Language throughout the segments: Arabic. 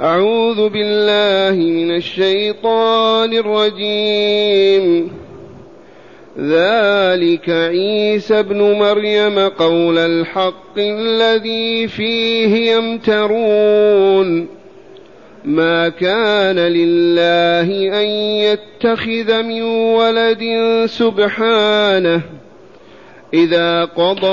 أعوذ بالله من الشيطان الرجيم. ذلك عيسى ابن مريم قول الحق الذي فيه يمترون. ما كان لله أن يتخذ من ولد سبحانه إذا قضى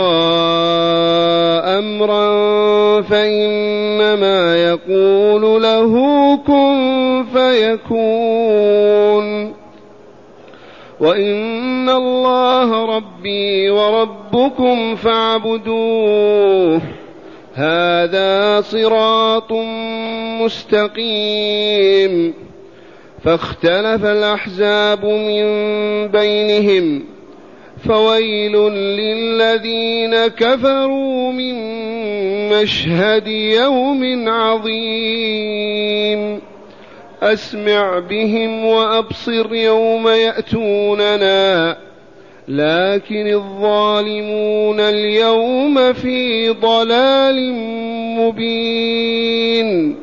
أمرا فإنما يقول له كن فيكون. وإن الله ربي وربكم فاعبدوه. هذا صراط مستقيم. فاختلف الأحزاب من بينهم. فويل للذين كفروا من مشهد يوم عظيم. أسمع بهم وأبصر يوم يأتوننا. لكن الظالمون اليوم في ضلال مبين.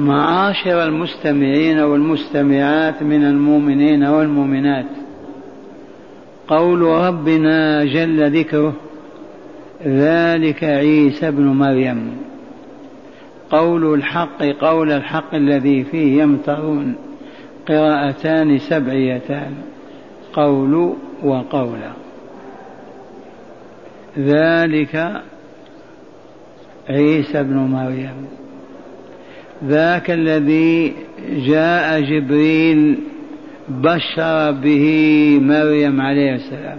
معاشر المستمعين والمستمعات من المؤمنين والمؤمنات. قول ربنا جل ذكره ذلك عيسى ابن مريم. قول الحق قول الحق الذي فيه يمترون. قراءتان سبعيتان قول وقول. ذلك عيسى ابن مريم. ذاك الذي جاء جبريل بشر به مريم عليه السلام.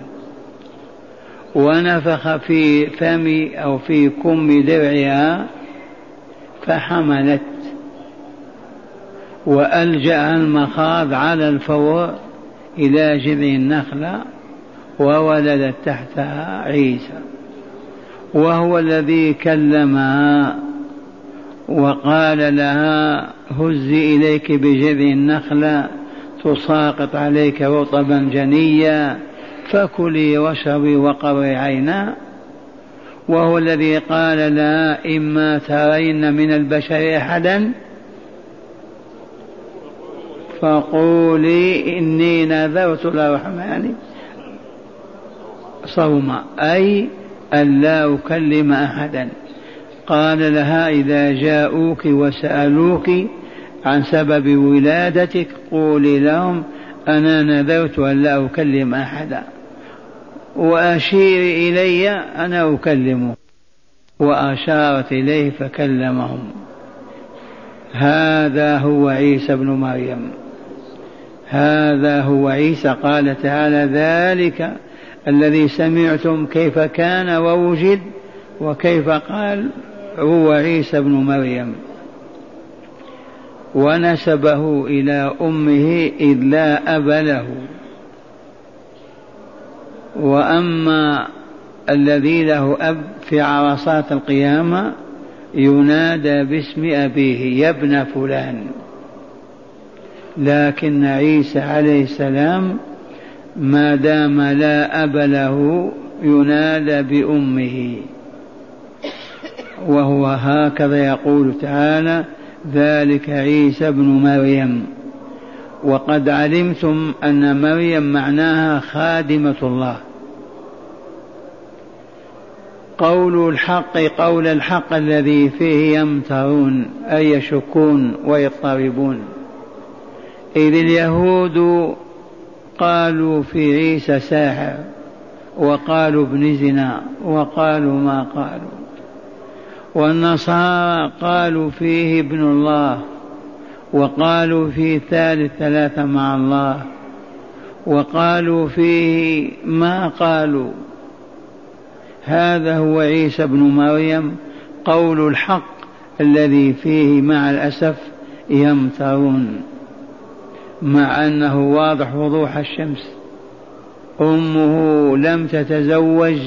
ونفخ في فم أو في كم درعها فحملت. وألجأ المخاض على الفور إلى جذع النخلة وولدت تحتها عيسى. وهو الذي كلمها وقال لها هزي إليك بجذع النخلة تساقط عليك رطبا جنيا فكلي واشربي وقري عينا. وهو الذي قال لها إما ترين من البشر أحدا؟ فقولي إني نذرت للرحمن صوما أي ألا أكلم أحدا. قال لها إذا جاءوك وسألوك عن سبب ولادتك قولي لهم أنا نذرت أن لا أكلم أحدا وأشير إلي أنا أكلمه وأشارت إليه فكلمهم هذا هو عيسى ابن مريم هذا هو عيسى قال تعالى ذلك الذي سمعتم كيف كان ووجد وكيف قال هو عيسى بن مريم. ونسبه إلى أمه إذ لا أب له. وأما الذي له أب في عرصات القيامة ينادى باسم أبيه يا ابن فلان. لكن عيسى عليه السلام ما دام لا أب له ينادى بأمه. وهو هكذا يقول تعالى ذلك عيسى بن مريم. وقد علمتم أن مريم معناها خادمة الله. قول الحق قول الحق الذي فيه يمترون أي يشكون ويضطربون. إذ اليهود قالوا في عيسى ساحر وقالوا ابن زنا وقالوا ما قالوا. والنصارى قالوا فيه ابن الله وقالوا فيه ثالث ثلاثة مع الله وقالوا فيه ما قالوا. هذا هو عيسى ابن مريم قول الحق الذي فيه مع الأسف يمترون مع أنه واضح وضوح الشمس. أمه لم تتزوج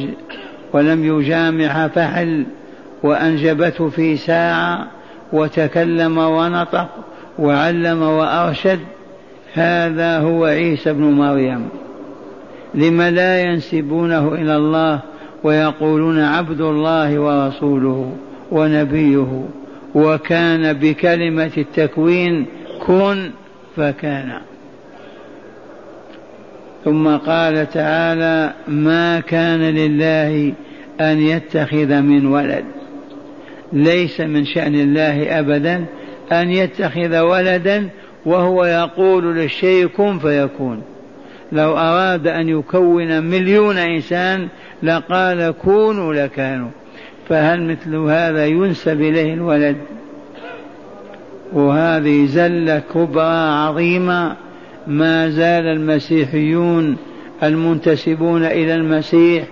ولم يجامع فحل. وأنجبته في ساعة وتكلم ونطق وعلم وأرشد هذا هو عيسى ابن مريم. لم لا ينسبونه إلى الله ويقولون عبد الله ورسوله ونبيه وكان بكلمة التكوين كن فكان. ثم قال تعالى ما كان لله أن يتخذ من ولد. ليس من شأن الله أبدا أن يتخذ ولدا وهو يقول للشيء كن فيكون. لو أراد أن يكون مليون إنسان لقال كونوا لكانوا. فهل مثل هذا ينسب إليه الولد؟ وهذه زلة كبرى عظيمة. ما زال المسيحيون المنتسبون إلى المسيح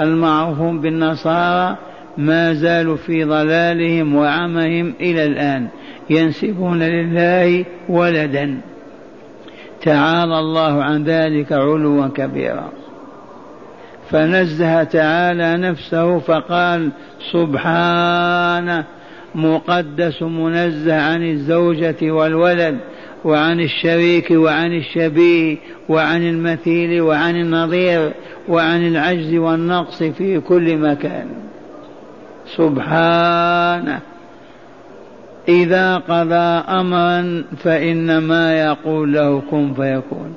المعروفون بالنصارى ما زالوا في ضلالهم وعمهم إلى الآن. ينسبون لله ولدا. تعالى الله عن ذلك علوا كبيرا. فنزه تعالى نفسه فقال سبحانه مقدس منزه عن الزوجة والولد وعن الشريك وعن الشبيه وعن المثيل وعن النظير وعن العجز والنقص في كل مكان. سبحانه. إذا قضى أمرا فإنما يقول له كن فيكون.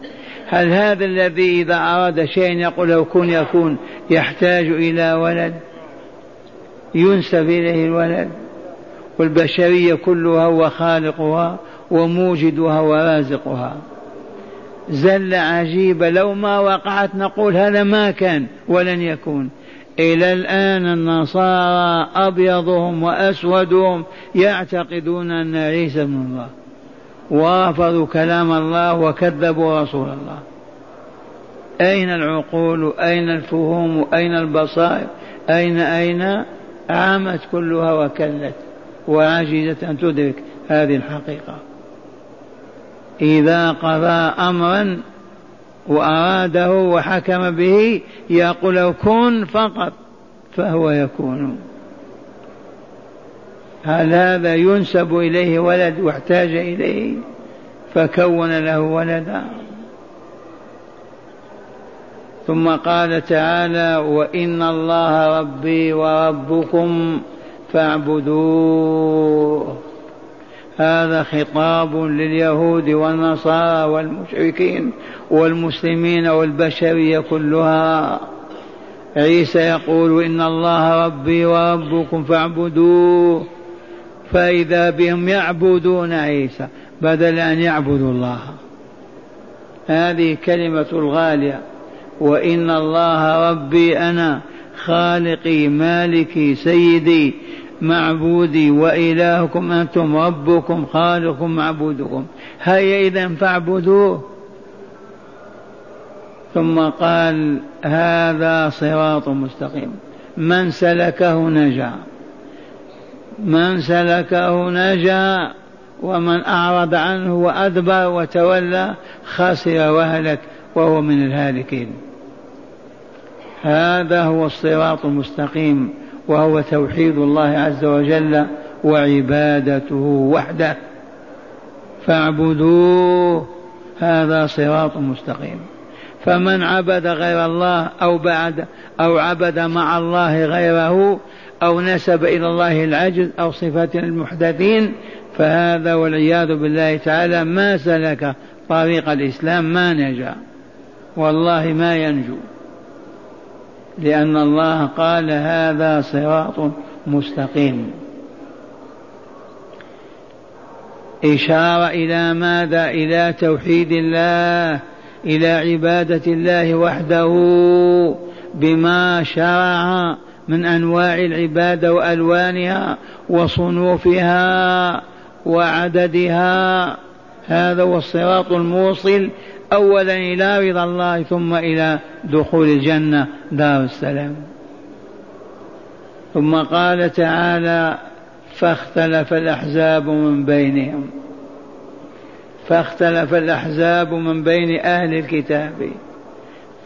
هل هذا الذي إذا أراد شيئا يقول له كن يكون يحتاج إلى ولد؟ ينسب إليه الولد؟ والبشرية كلها هو خالقها وموجدها ورازقها. زلة عجيبة لو ما وقعت نقول هذا ما كان ولن يكون. إلى الآن النصارى أبيضهم وأسودهم يعتقدون أن عيسى ابن الله. ورفضوا كلام الله وكذبوا رسول الله. أين العقول؟ أين الفهوم؟ أين البصائر؟ أين أين؟ عامت كلها وكلت. وعجزت أن تدرك هذه الحقيقة. إذا قضى أمرا وأراده وحكم به يقول كن فقط فهو يكون. هل هذا ينسب إليه ولد واحتاج إليه فكون له ولدا. ثم قال تعالى وإن الله ربي وربكم فاعبدوه. هذا خطاب لليهود والنصارى والمشركين والمسلمين والبشرية كلها. عيسى يقول إن الله ربي وربكم فاعبدوه فإذا بهم يعبدون عيسى بدل أن يعبدوا الله. هذه كلمة الغالية وإن الله ربي أنا خالقي مالكي سيدي معبودي وإلهكم أنتم ربكم خالقكم معبودكم. هيا إذا فاعبدوه. ثم قال هذا صراط مستقيم. من سلكه نجا. من سلكه نجا ومن أعرض عنه وأدبر وتولى خسر وهلك وهو من الهالكين. هذا هو الصراط المستقيم. وهو توحيد الله عز وجل وعبادته وحده. فاعبدوه هذا صراط مستقيم. فمن عبد غير الله أو بعد أو عبد مع الله غيره أو نسب إلى الله العجز أو صفات المحدثين فهذا والعياذ بالله تعالى ما سلك طريق الإسلام ما نجا. والله ما ينجو. لأن الله قال هذا صراط مستقيم إشارة إلى ماذا؟ إلى توحيد الله إلى عبادة الله وحده بما شرع من أنواع العبادة وألوانها وصنوفها وعددها هذا هو الصراط الموصل أولا إلى رضا الله ثم إلى دخول الجنة دار السلام. ثم قال تعالى فاختلف الأحزاب من بينهم. فاختلف الأحزاب من بين أهل الكتاب.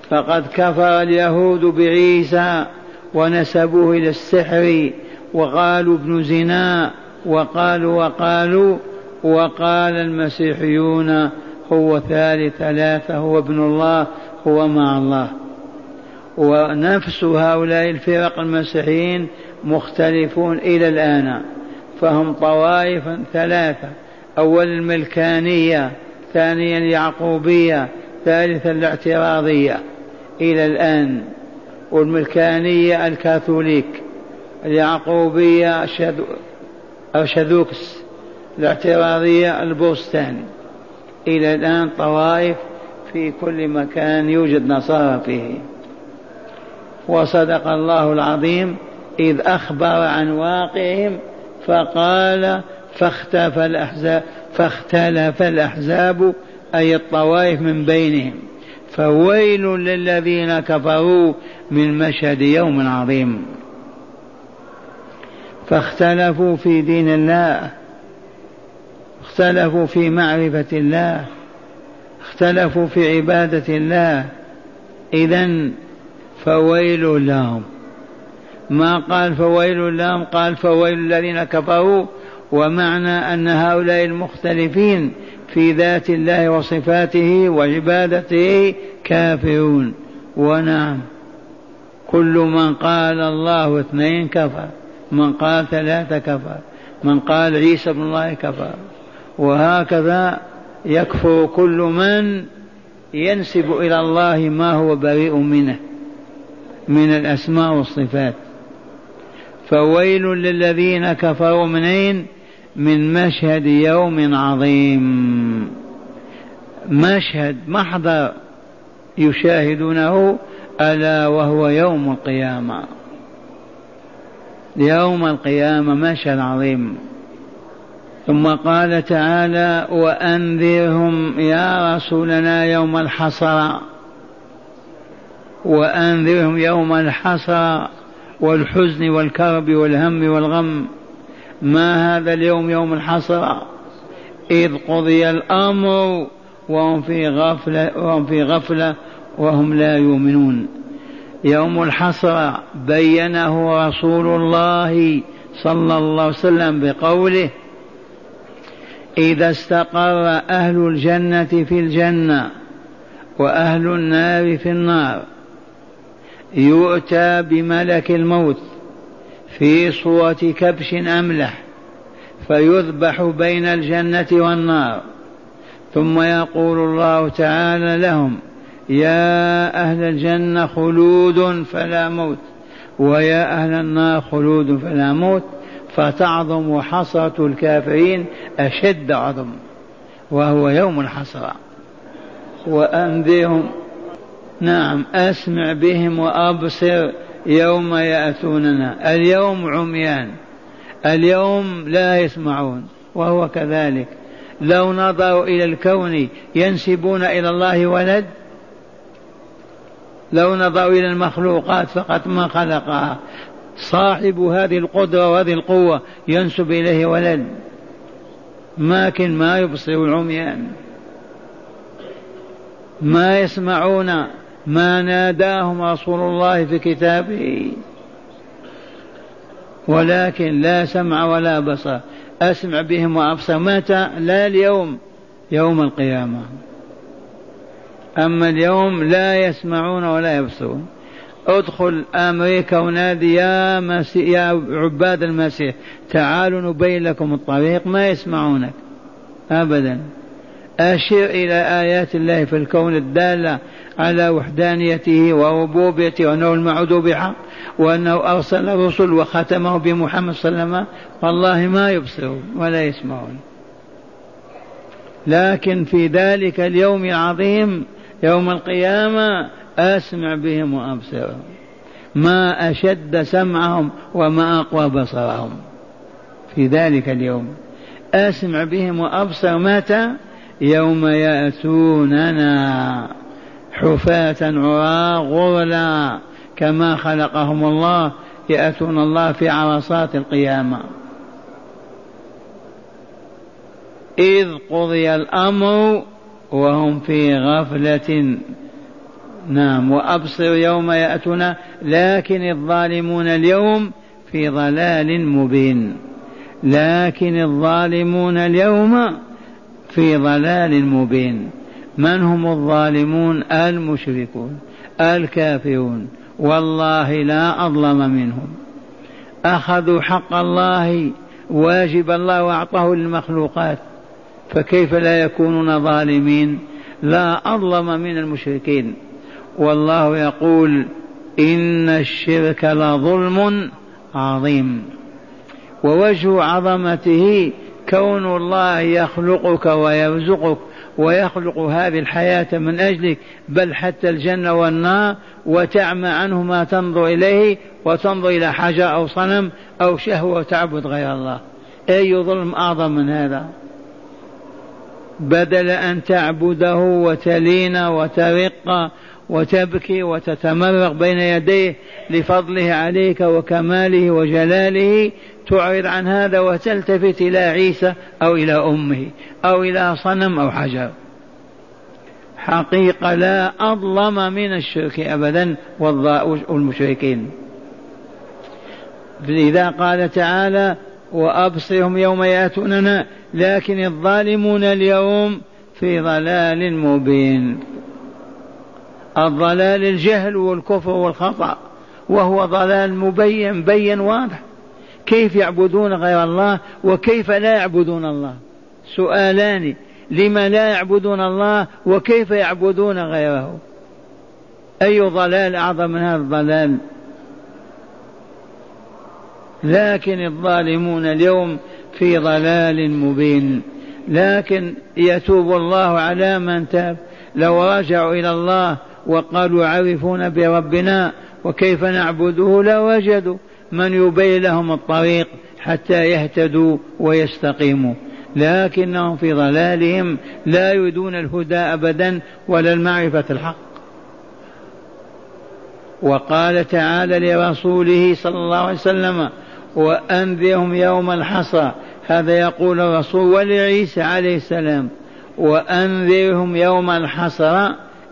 فقد كفر اليهود بعيسى ونسبوه إلى السحر وقالوا ابن زنا وقالوا وقالوا وقال المسيحيون هو ثالث ثلاثة هو ابن الله هو مع الله. ونفس هؤلاء الفرق المسيحيين مختلفون إلى الآن فهم طوائف ثلاثة. أول الملكانية ثانيا اليعقوبية ثالثا الاعتراضية. إلى الآن. والملكانية الكاثوليك. اليعقوبية أرشدوكس الاعتراضية البوستاني. إلى الآن طوائف في كل مكان يوجد نصارى فيه. وصدق الله العظيم إذ أخبر عن واقعهم فقال فاختلف الأحزاب فاختلف الأحزاب أي الطوائف من بينهم. فويل للذين كفروا من مشهد يوم عظيم. فاختلفوا في دين الله اختلفوا في معرفة الله اختلفوا في عبادة الله. إذا فويل لهم. ما قال فويل لهم؟ قال فويل الذين كفروا. ومعنى أن هؤلاء المختلفين في ذات الله وصفاته وعبادته كافرون. ونعم. كل من قال الله اثنين كفر من قال ثلاثة كفر من قال عيسى ابن الله كفر. وهكذا يكفر كل من ينسب إلى الله ما هو بريء منه من الأسماء والصفات. فويل للذين كفروا منين من مشهد يوم عظيم. مشهد محضر يشاهدونه ألا وهو يوم القيامة. يوم القيامة مشهد عظيم. ثم قال تعالى وأنذرهم يا رسولنا يوم الحصر. وأنذرهم يوم الحصر والحزن والكرب والهم والغم. ما هذا اليوم يوم الحصر؟ إذ قضي الأمر وهم في غفلة وهم في غفلة وهم لا يؤمنون. يوم الحصر بينه رسول الله صلى الله عليه وسلم بقوله إذا استقر أهل الجنة في الجنة وأهل النار في النار. يؤتى بملك الموت في صورة كبش أملح فيذبح بين الجنة والنار. ثم يقول الله تعالى لهم يا أهل الجنة خلود فلا موت ويا أهل النار خلود فلا موت. فتعظم حصرة الكافرين أشد عظم وهو يوم الحسرة وأنذرهم نعم أسمع بهم وأبصر يوم يأتوننا. اليوم عميان اليوم لا يسمعون وهو كذلك. لو نظروا إلى الكون ينسبون إلى الله ولد لو نظروا إلى المخلوقات فقط ما خلقها. صاحب هذه القدرة وهذه القوة ينسب إليه ولد ماكن ما يبصر العميان. ما يسمعون ما ناداهم رسول الله في كتابه. ولكن لا سمع ولا بصر. أسمع بهم وأبصر. متى؟ لا اليوم يوم القيامة. أما اليوم لا يسمعون ولا يبصرون. ادخل أمريكا ونادي يا, مسيح يا عباد المسيح تعالوا نبين لكم الطريق ما يسمعونك. أبدا. أشر إلى آيات الله في الكون الدالة على وحدانيته وربوبيته وأنه المعود بحق وأنه أرسل الرسل وختمه بمحمد صلى الله عليه وسلم. والله ما يبصرون ولا يسمعون. لكن في ذلك اليوم العظيم يوم القيامة أسمع بهم وأبصرهم. ما أشد سمعهم وما أقوى بصرهم. في ذلك اليوم أسمع بهم وأبصر متى؟ يوم يأتوننا حفاة عراة غرلا كما خلقهم الله يأتون الله في عرصات القيامة. إذ قضي الأمر وهم في غفلة. نعم وأبصر يوم يأتنا لكن الظالمون اليوم في ضلال مبين. لكن الظالمون اليوم في ضلال مبين. من هم الظالمون؟ المشركون الكافرون. والله لا أظلم منهم. أخذوا حق الله واجب الله وأعطاه للمخلوقات. فكيف لا يكونون ظالمين؟ لا أظلم من المشركين. والله يقول إن الشرك لظلم عظيم. ووجه عظمته كون الله يخلقك ويرزقك ويخلق هذه الحياة من أجلك بل حتى الجنة والنار وتعمى عنه ما تنظر إليه وتنظر إلى حجر أو صنم أو شهوة وتعبد غير الله. أي ظلم أعظم من هذا؟ بدل أن تعبده وتلين وترق وتبكي وتتمرق بين يديه لفضله عليك وكماله وجلاله تعرض عن هذا وتلتفت إلى عيسى أو إلى أمه أو إلى صنم أو حجر. حقيقة لا أظلم من الشرك أبدا والمشركين لذا قال تعالى وأبصرهم يوم يأتوننا لكن الظالمون اليوم في ضلال مبين. الضلال الجهل والكفر والخطأ وهو ضلال مبين بين واضح. كيف يعبدون غير الله وكيف لا يعبدون الله؟ سؤالان لما لا يعبدون الله وكيف يعبدون غيره؟ أي ضلال أعظم من هذا الضلال؟ لكن الظالمون اليوم في ضلال مبين. لكن يتوب الله على من تاب. لو رجعوا إلى الله وقالوا عرفون بربنا وكيف نعبده لوجدوا من يبين لهم الطريق حتى يهتدوا ويستقيموا. لكنهم في ضلالهم لا يريدون الهدى ابدا ولا المعرفة الحق. وقال تعالى لرسوله صلى الله عليه وسلم وأنذرهم يوم الحصى. هذا يقول الرسول ولعيسى عليه السلام. وأنذرهم يوم الحصر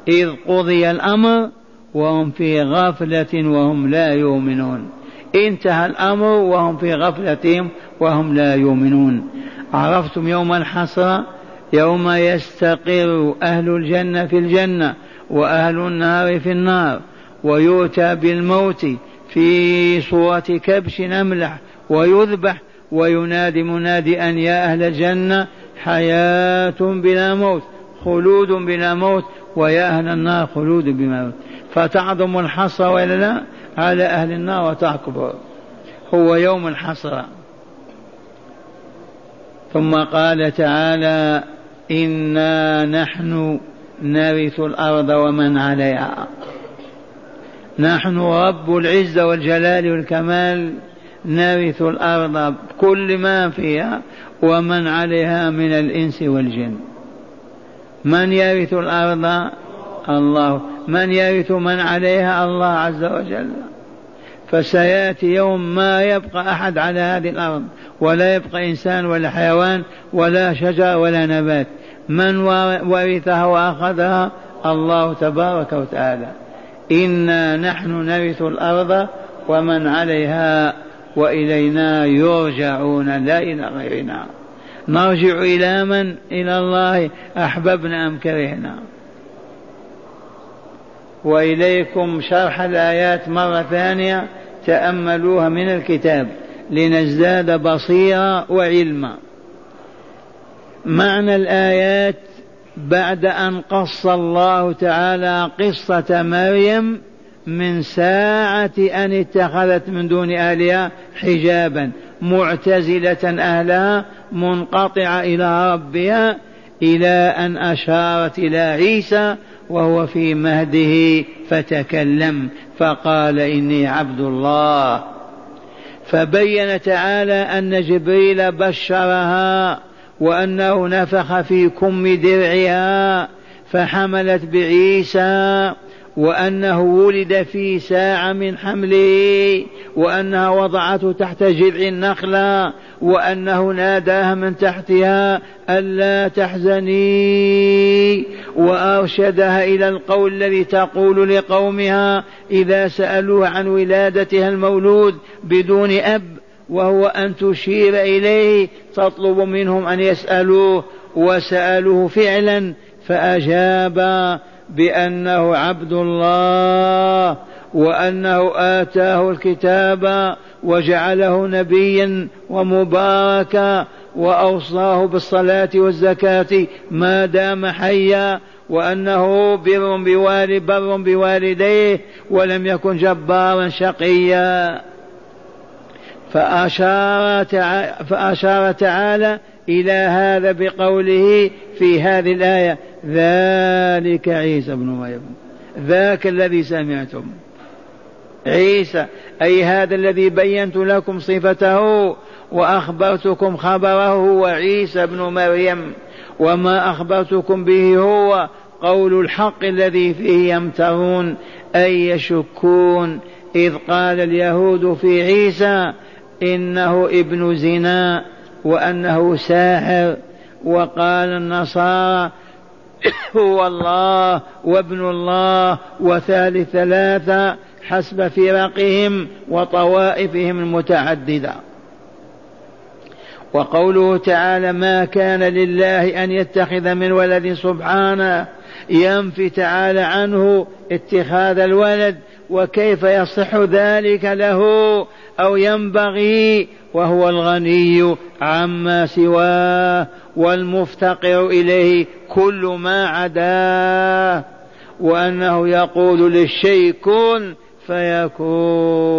إذ قضي الأمر وهم في غفلة وهم لا يؤمنون. انتهى الأمر وهم في غفلتهم وهم لا يؤمنون. عرفتم يوم الحسره يوم يستقر أهل الجنة في الجنة وأهل النار في النار. ويؤتى بالموت في صورة كبش أملح ويذبح وينادي منادي أن يا أهل الجنة حياة بلا موت خلود بلا موت ويا أهل النار خلود بلا موت. فتعظم الحصى وإلا لا؟ على أهل النار وتعقب هو يوم الحسرة ثم قال تعالى إنا نحن نرث الأرض ومن عليها. نحن رب العزة والجلال والكمال نرث الأرض بكل ما فيها ومن عليها من الإنس والجن. من يرث الأرض؟ الله. من يرث من عليها؟ الله عز وجل. فسيأتي يوم ما يبقى أحد على هذه الأرض ولا يبقى إنسان ولا حيوان ولا شجر ولا نبات. من ورثها وأخذها؟ الله تبارك وتعالى. انا نحن نرث الأرض ومن عليها والينا يرجعون لا إلى غيرنا. نرجع إلى من؟ إلى الله. احببنا ام كرهنا. واليكم شرح الايات مره ثانية. تاملوها من الكتاب. لنزداد بصيرا وعلما. معنى الايات بعد أن قص الله تعالى قصة مريم من ساعة أن اتخذت من دون اهلها حجابا معتزلة أهلها منقطعة إلى ربها إلى أن أشارت إلى عيسى وهو في مهده فتكلم فقال إني عبد الله. فبين تعالى أن جبريل بشرها وأنه نفخ في كم درعها فحملت بعيسى وأنه ولد في ساعة من حمله وأنها وضعته تحت جذع النخلة وأنه ناداها من تحتها ألا تحزني وأرشدها إلى القول الذي تقول لقومها إذا سألوه عن ولادتها المولود بدون أب. وهو أن تشير إليه تطلب منهم أن يسألوه وسألوه فعلا فأجاب بأنه عبد الله وأنه آتاه الكتاب وجعله نبيا ومباركا وأوصاه بالصلاة والزكاة ما دام حيا وأنه بر بوالد بر بوالديه ولم يكن جبارا شقيا. فأشار, فأشار تعالى إلى هذا بقوله في هذه الآية ذلك عيسى بن مريم. ذاك الذي سمعتم. عيسى أي هذا الذي بينت لكم صفته وأخبرتكم خبره هو عيسى بن مريم. وما أخبرتكم به هو قول الحق الذي فيه يمترون أي يشكون. إذ قال اليهود في عيسى إنه ابن زنا وأنه ساحر وقال النصارى هو الله وابن الله وثالث ثلاثة حسب فرقهم وطوائفهم المتعددة. وقوله تعالى ما كان لله أن يتخذ من ولد سبحانه ينفي تعالى عنه اتخاذ الولد وكيف يصح ذلك له أو ينبغي وهو الغني عما سواه والمفتقر إليه كل ما عداه وأنه يقول للشيء كن فيكون.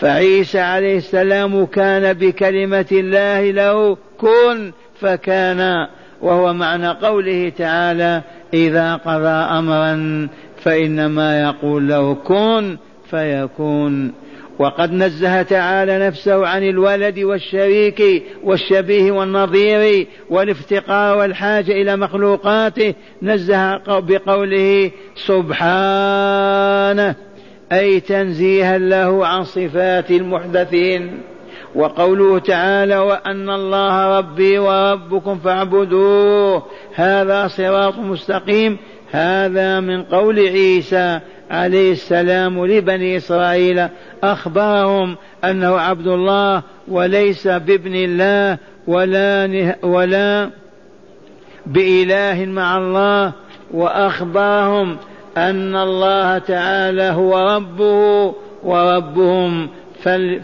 فعيسى عليه السلام كان بكلمة الله له كن فكان وهو معنى قوله تعالى إذا قضى أمرا فإنما يقول له كن فيكون وقد نزه تعالى نفسه عن الولد والشريك والشبيه والنظير والافتقار والحاجة إلى مخلوقاته نزه بقوله سبحانه أي تنزيها له عن صفات المحدثين. وقوله تعالى وأن الله ربي وربكم فاعبدوه هذا صراط مستقيم هذا من قول عيسى عليه السلام لبني إسرائيل أخبرهم أنه عبد الله وليس بابن الله ولا ولا بإله مع الله وأخبرهم أن الله تعالى هو ربه وربهم فل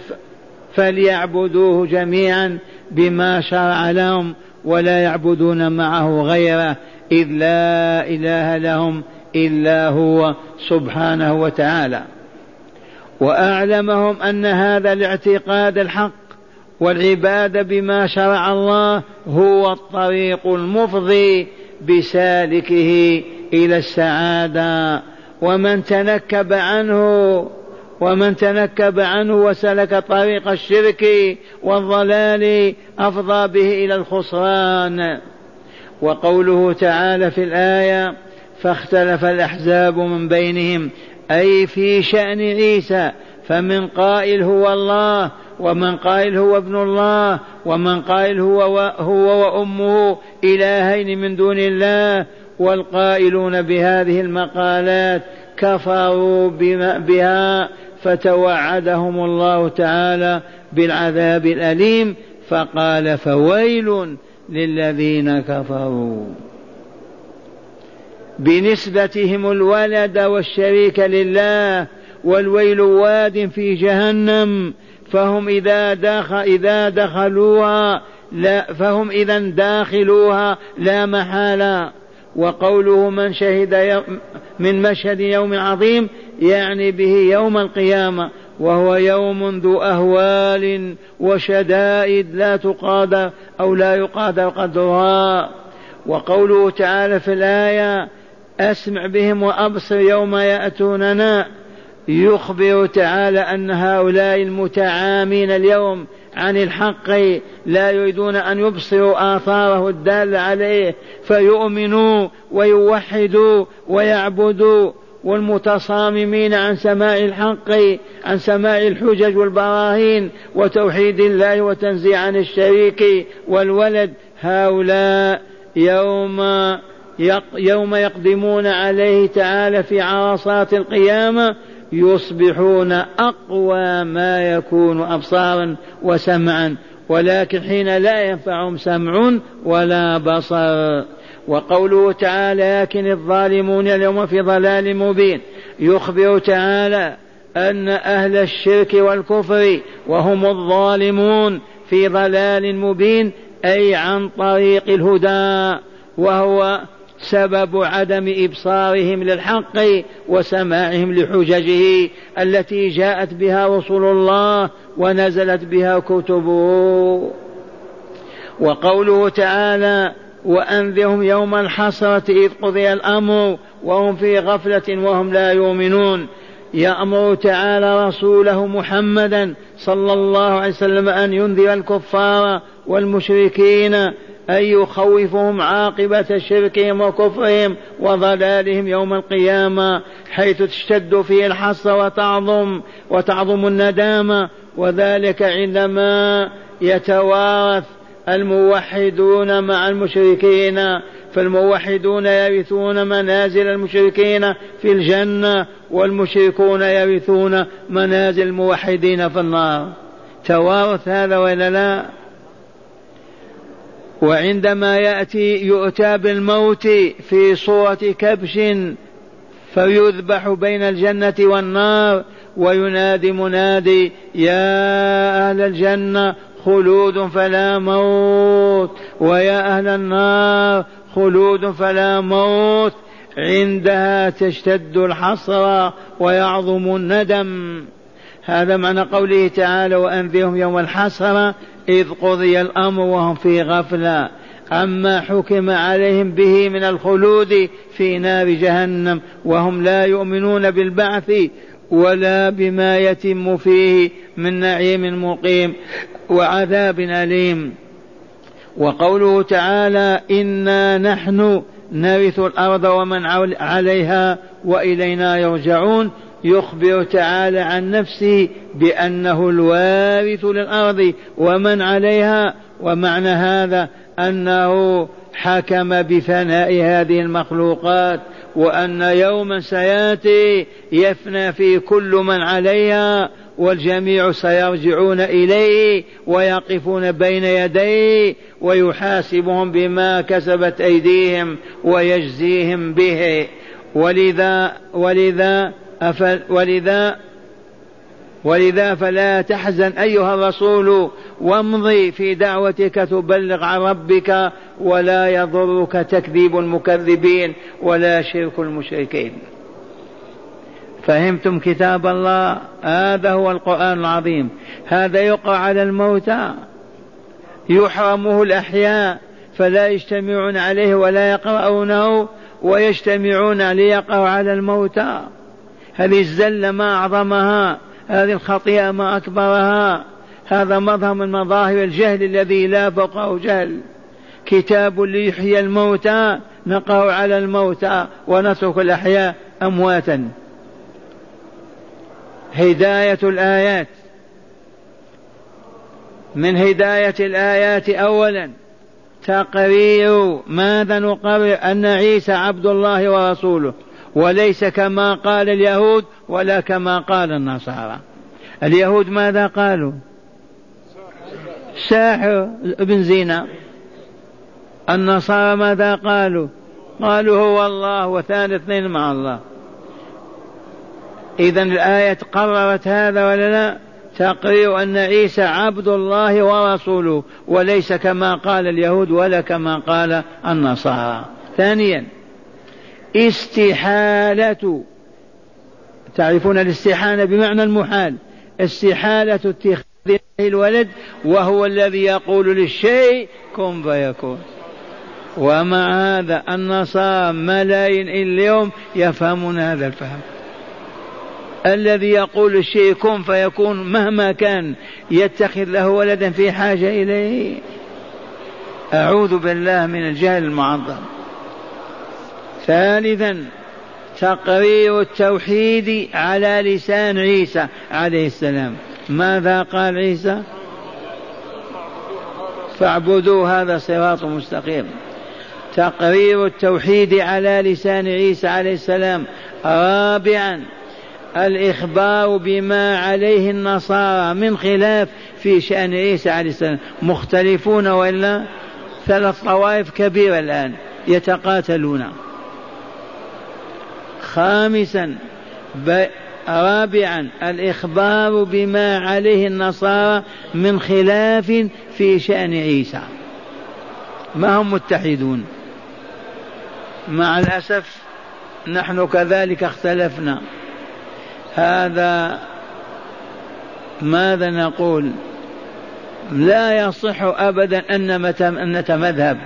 فليعبدوه جميعا بما شرع لهم ولا يعبدون معه غيره إذ لا إله لهم إلا هو سبحانه وتعالى. وأعلمهم أن هذا الاعتقاد الحق والعبادة بما شرع الله هو الطريق المفضي بسالكه إلى السعادة. ومن تنكب عنه ومن تنكب عنه وسلك طريق الشرك والضلال أفضى به إلى الخسران. وقوله تعالى في الآية فاختلف الأحزاب من بينهم أي في شأن عيسى فمن قائل هو الله ومن قائل هو ابن الله ومن قائل هو هو وأمه إلهين من دون الله والقائلون بهذه المقالات كفروا بها فتوعدهم الله تعالى بالعذاب الأليم فقال فويل للذين كفروا. بنسبتهم الولد والشريك لله والويل واد في جهنم فهم إذا دخل إذا دخلوها لا فهم إذا داخلوها لا محالة. وقوله من شهد من مشهد يوم عظيم يعني به يوم القيامة وهو يوم ذو أهوال وشدائد لا تقادر أو لا يقادر قدرها وقوله تعالى في الآية أسمع بهم وأبصر يوم يأتوننا. يخبر تعالى أن هؤلاء المتعامين اليوم عن الحق لا يريدون أن يبصروا آثاره الدالة عليه فيؤمنوا ويوحدوا ويعبدوا. والمتصاممين عن سماع الحق عن سماع الحجج والبراهين وتوحيد الله وتنزيع عن الشريك والولد. هؤلاء يوم يوم يقدمون عليه تعالى في عرصات القيامة يصبحون أقوى ما يكون أبصارا وسمعا ولكن حين لا ينفعهم سمع ولا بصر. وقوله تعالى لكن الظالمون اليوم في ضلال مبين يخبر تعالى أن أهل الشرك والكفر وهم الظالمون في ضلال مبين أي عن طريق الهدى وهو سبب عدم إبصارهم للحق وسماعهم لحججه التي جاءت بها رسل الله ونزلت بها كتبه. وقوله تعالى وأنذرهم يوم الحسرة إذ قضي الأمر وهم في غفلة وهم لا يؤمنون. يأمر تعالى رسوله محمدا صلى الله عليه وسلم أن ينذر الكفار والمشركين أن يخوفهم عاقبة شركهم وكفرهم وضلالهم يوم القيامة حيث تشتد فيه الحصر وتعظم وتعظم الندامة. وذلك عندما يتوارث الموحدون مع المشركين. فالموحدون يرثون منازل المشركين في الجنة والمشركون يرثون منازل الموحدين في النار. توارث هذا ولا لا؟ وعندما يأتي يؤتى بالموت في صورة كبش فيذبح بين الجنة والنار وينادي منادي يا أهل الجنة خلود فلا موت. ويا أهل النار خلود فلا موت. عندها تشتد الحسرة ويعظم الندم. هذا معنى قوله تعالى وأنذرهم يوم الحسرة إذ قضي الأمر وهم في غفلة. عما حكم عليهم به من الخلود في نار جهنم وهم لا يؤمنون بالبعث ولا بما يتم فيه من نعيم مقيم وعذاب أليم. وقوله تعالى إنا نحن نرث الأرض ومن عليها وإلينا يرجعون يخبر تعالى عن نفسه بأنه الوارث للأرض ومن عليها ومعنى هذا أنه حكم بفناء هذه المخلوقات وأن يوما سيأتي يفنى في كل من عليها والجميع سيرجعون إليه ويقفون بين يديه ويحاسبهم بما كسبت أيديهم ويجزيهم به. ولذا ولذا ولذا ولذا فلا تحزن أيها الرسول وامضي في دعوتك تبلغ عن ربك ولا يضرك تكذيب المكذبين ولا شرك المشركين. فهمتم كتاب الله؟ هذا هو القرآن العظيم. هذا يقع على الموتى. يحرمه الأحياء. فلا يجتمعون عليه ولا يقرؤونه ويجتمعون ليقرأوا على الموتى. هذه الزلة ما أعظمها هذه الخطيئة ما أكبرها. هذا مظهر من مظاهر الجهل الذي لا فوقه جهل. كتاب ليحيي الموتى نقرأ على الموتى ونترك الأحياء أمواتا. هداية الآيات. من هداية الآيات أولا تقرير ماذا نقرر أن عيسى عبد الله ورسوله. وليس كما قال اليهود ولا كما قال النصارى. اليهود ماذا قالوا؟ ساحر ابن زينة. النصارى ماذا قالوا؟ قالوا هو الله وثاني اثنين مع الله. إذا الآية قررت هذا ولا لا؟ تقرير أن عيسى عبد الله ورسوله وليس كما قال اليهود ولا كما قال النصارى. ثانيا استحالة. تعرفون الاستحالة بمعنى المحال. استحالة اتخاذ الولد وهو الذي يقول للشيء كن فيكون. ومع هذا النصارى ملايين اليوم يفهمون هذا الفهم. الذي يقول الشيء كن فيكون مهما كان يتخذ له ولدا في حاجة إليه. أعوذ بالله من الجهل المعظم. ثالثا تقرير التوحيد على لسان عيسى عليه السلام. ماذا قال عيسى؟ فاعبدوا هذا صراط مستقيم. تقرير التوحيد على لسان عيسى عليه السلام. رابعا الإخبار بما عليه النصارى من خلاف في شأن عيسى عليه السلام. مختلفون وإلا؟ ثلاث طوائف كبيرة الآن يتقاتلون. خامسا رابعا الإخبار بما عليه النصارى من خلاف في شأن عيسى. ما هم متحدون؟ مع الأسف نحن كذلك اختلفنا. هذا ماذا نقول؟ لا يصح أبدا أن نتمذهب.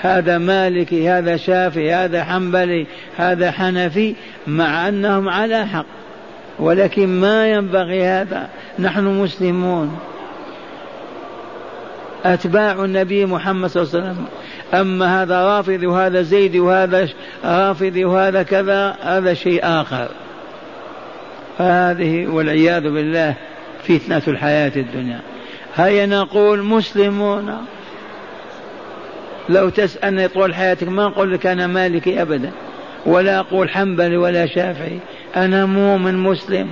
هذا مالكي هذا شافعي هذا حنبلي هذا حنفي مع أنهم على حق. ولكن ما ينبغي هذا. نحن مسلمون. أتباع النبي محمد صلى الله عليه وسلم. أما هذا رافض وهذا زيد وهذا رافض وهذا كذا هذا شيء آخر. هذه والعياذ بالله فتنة الحياة الدنيا. هيا نقول مسلمون. لو تسألني طول حياتك ما أقول لك أنا مالكي أبدا ولا أقول حنبلي ولا شافعي. أنا مؤمن مسلم.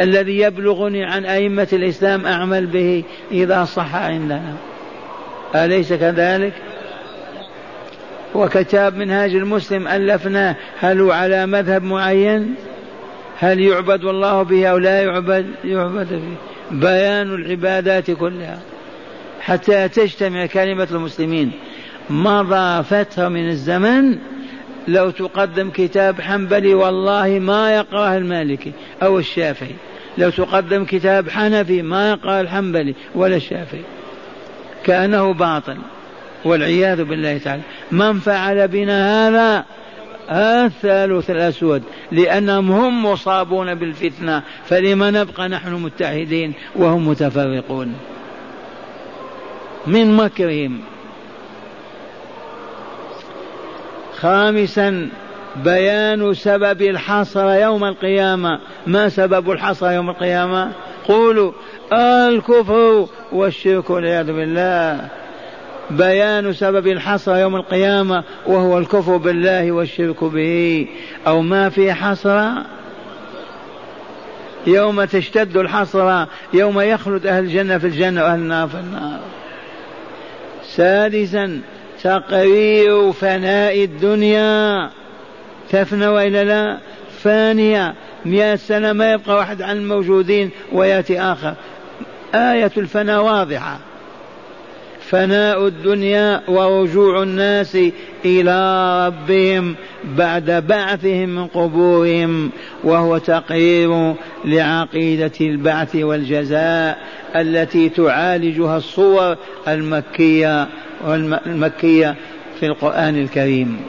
الذي يبلغني عن أئمة الإسلام أعمل به إذا صح عندنا. أليس كذلك؟ وكتاب منهاج المسلم ألفناه. هل هو على مذهب معين؟ هل يعبد الله به أو لا يعبد؟ يعبد به. بيان العبادات كلها. حتى تجتمع كلمة المسلمين. مضى فترة من الزمن. لو تقدم كتاب حنبلي والله ما يقرأه المالكي أو الشافعي. لو تقدم كتاب حنفي ما يقرأ الحنبلي ولا الشافعي. كأنه باطل والعياذ بالله تعالى. من فعل بنا هذا؟ الثالث الأسود. لأنهم هم مصابون بالفتنة فلما نبقى نحن متحدين وهم متفرقون. من مكرهم. خامسا بيان سبب الحصر يوم القيامة. ما سبب الحصر يوم القيامة؟ قولوا الكفر والشرك والعياذ بالله. بيان سبب الحصر يوم القيامة وهو الكفر بالله والشرك به. أو ما في حصر؟ يوم تشتد الحصر يوم يخلد أهل الجنة في الجنة وأهل النار في النار. سادسا تقرير فناء الدنيا. تفنى وإلا لا؟ فانية. مئة سنة ما يبقى واحد عن الموجودين ويأتي آخر. آية الفناء واضحة. فناء الدنيا ورجوع الناس إلى ربهم بعد بعثهم من قبورهم وهو تقرير لعقيدة البعث والجزاء التي تعالجها الصور المكية والمكية في القرآن الكريم.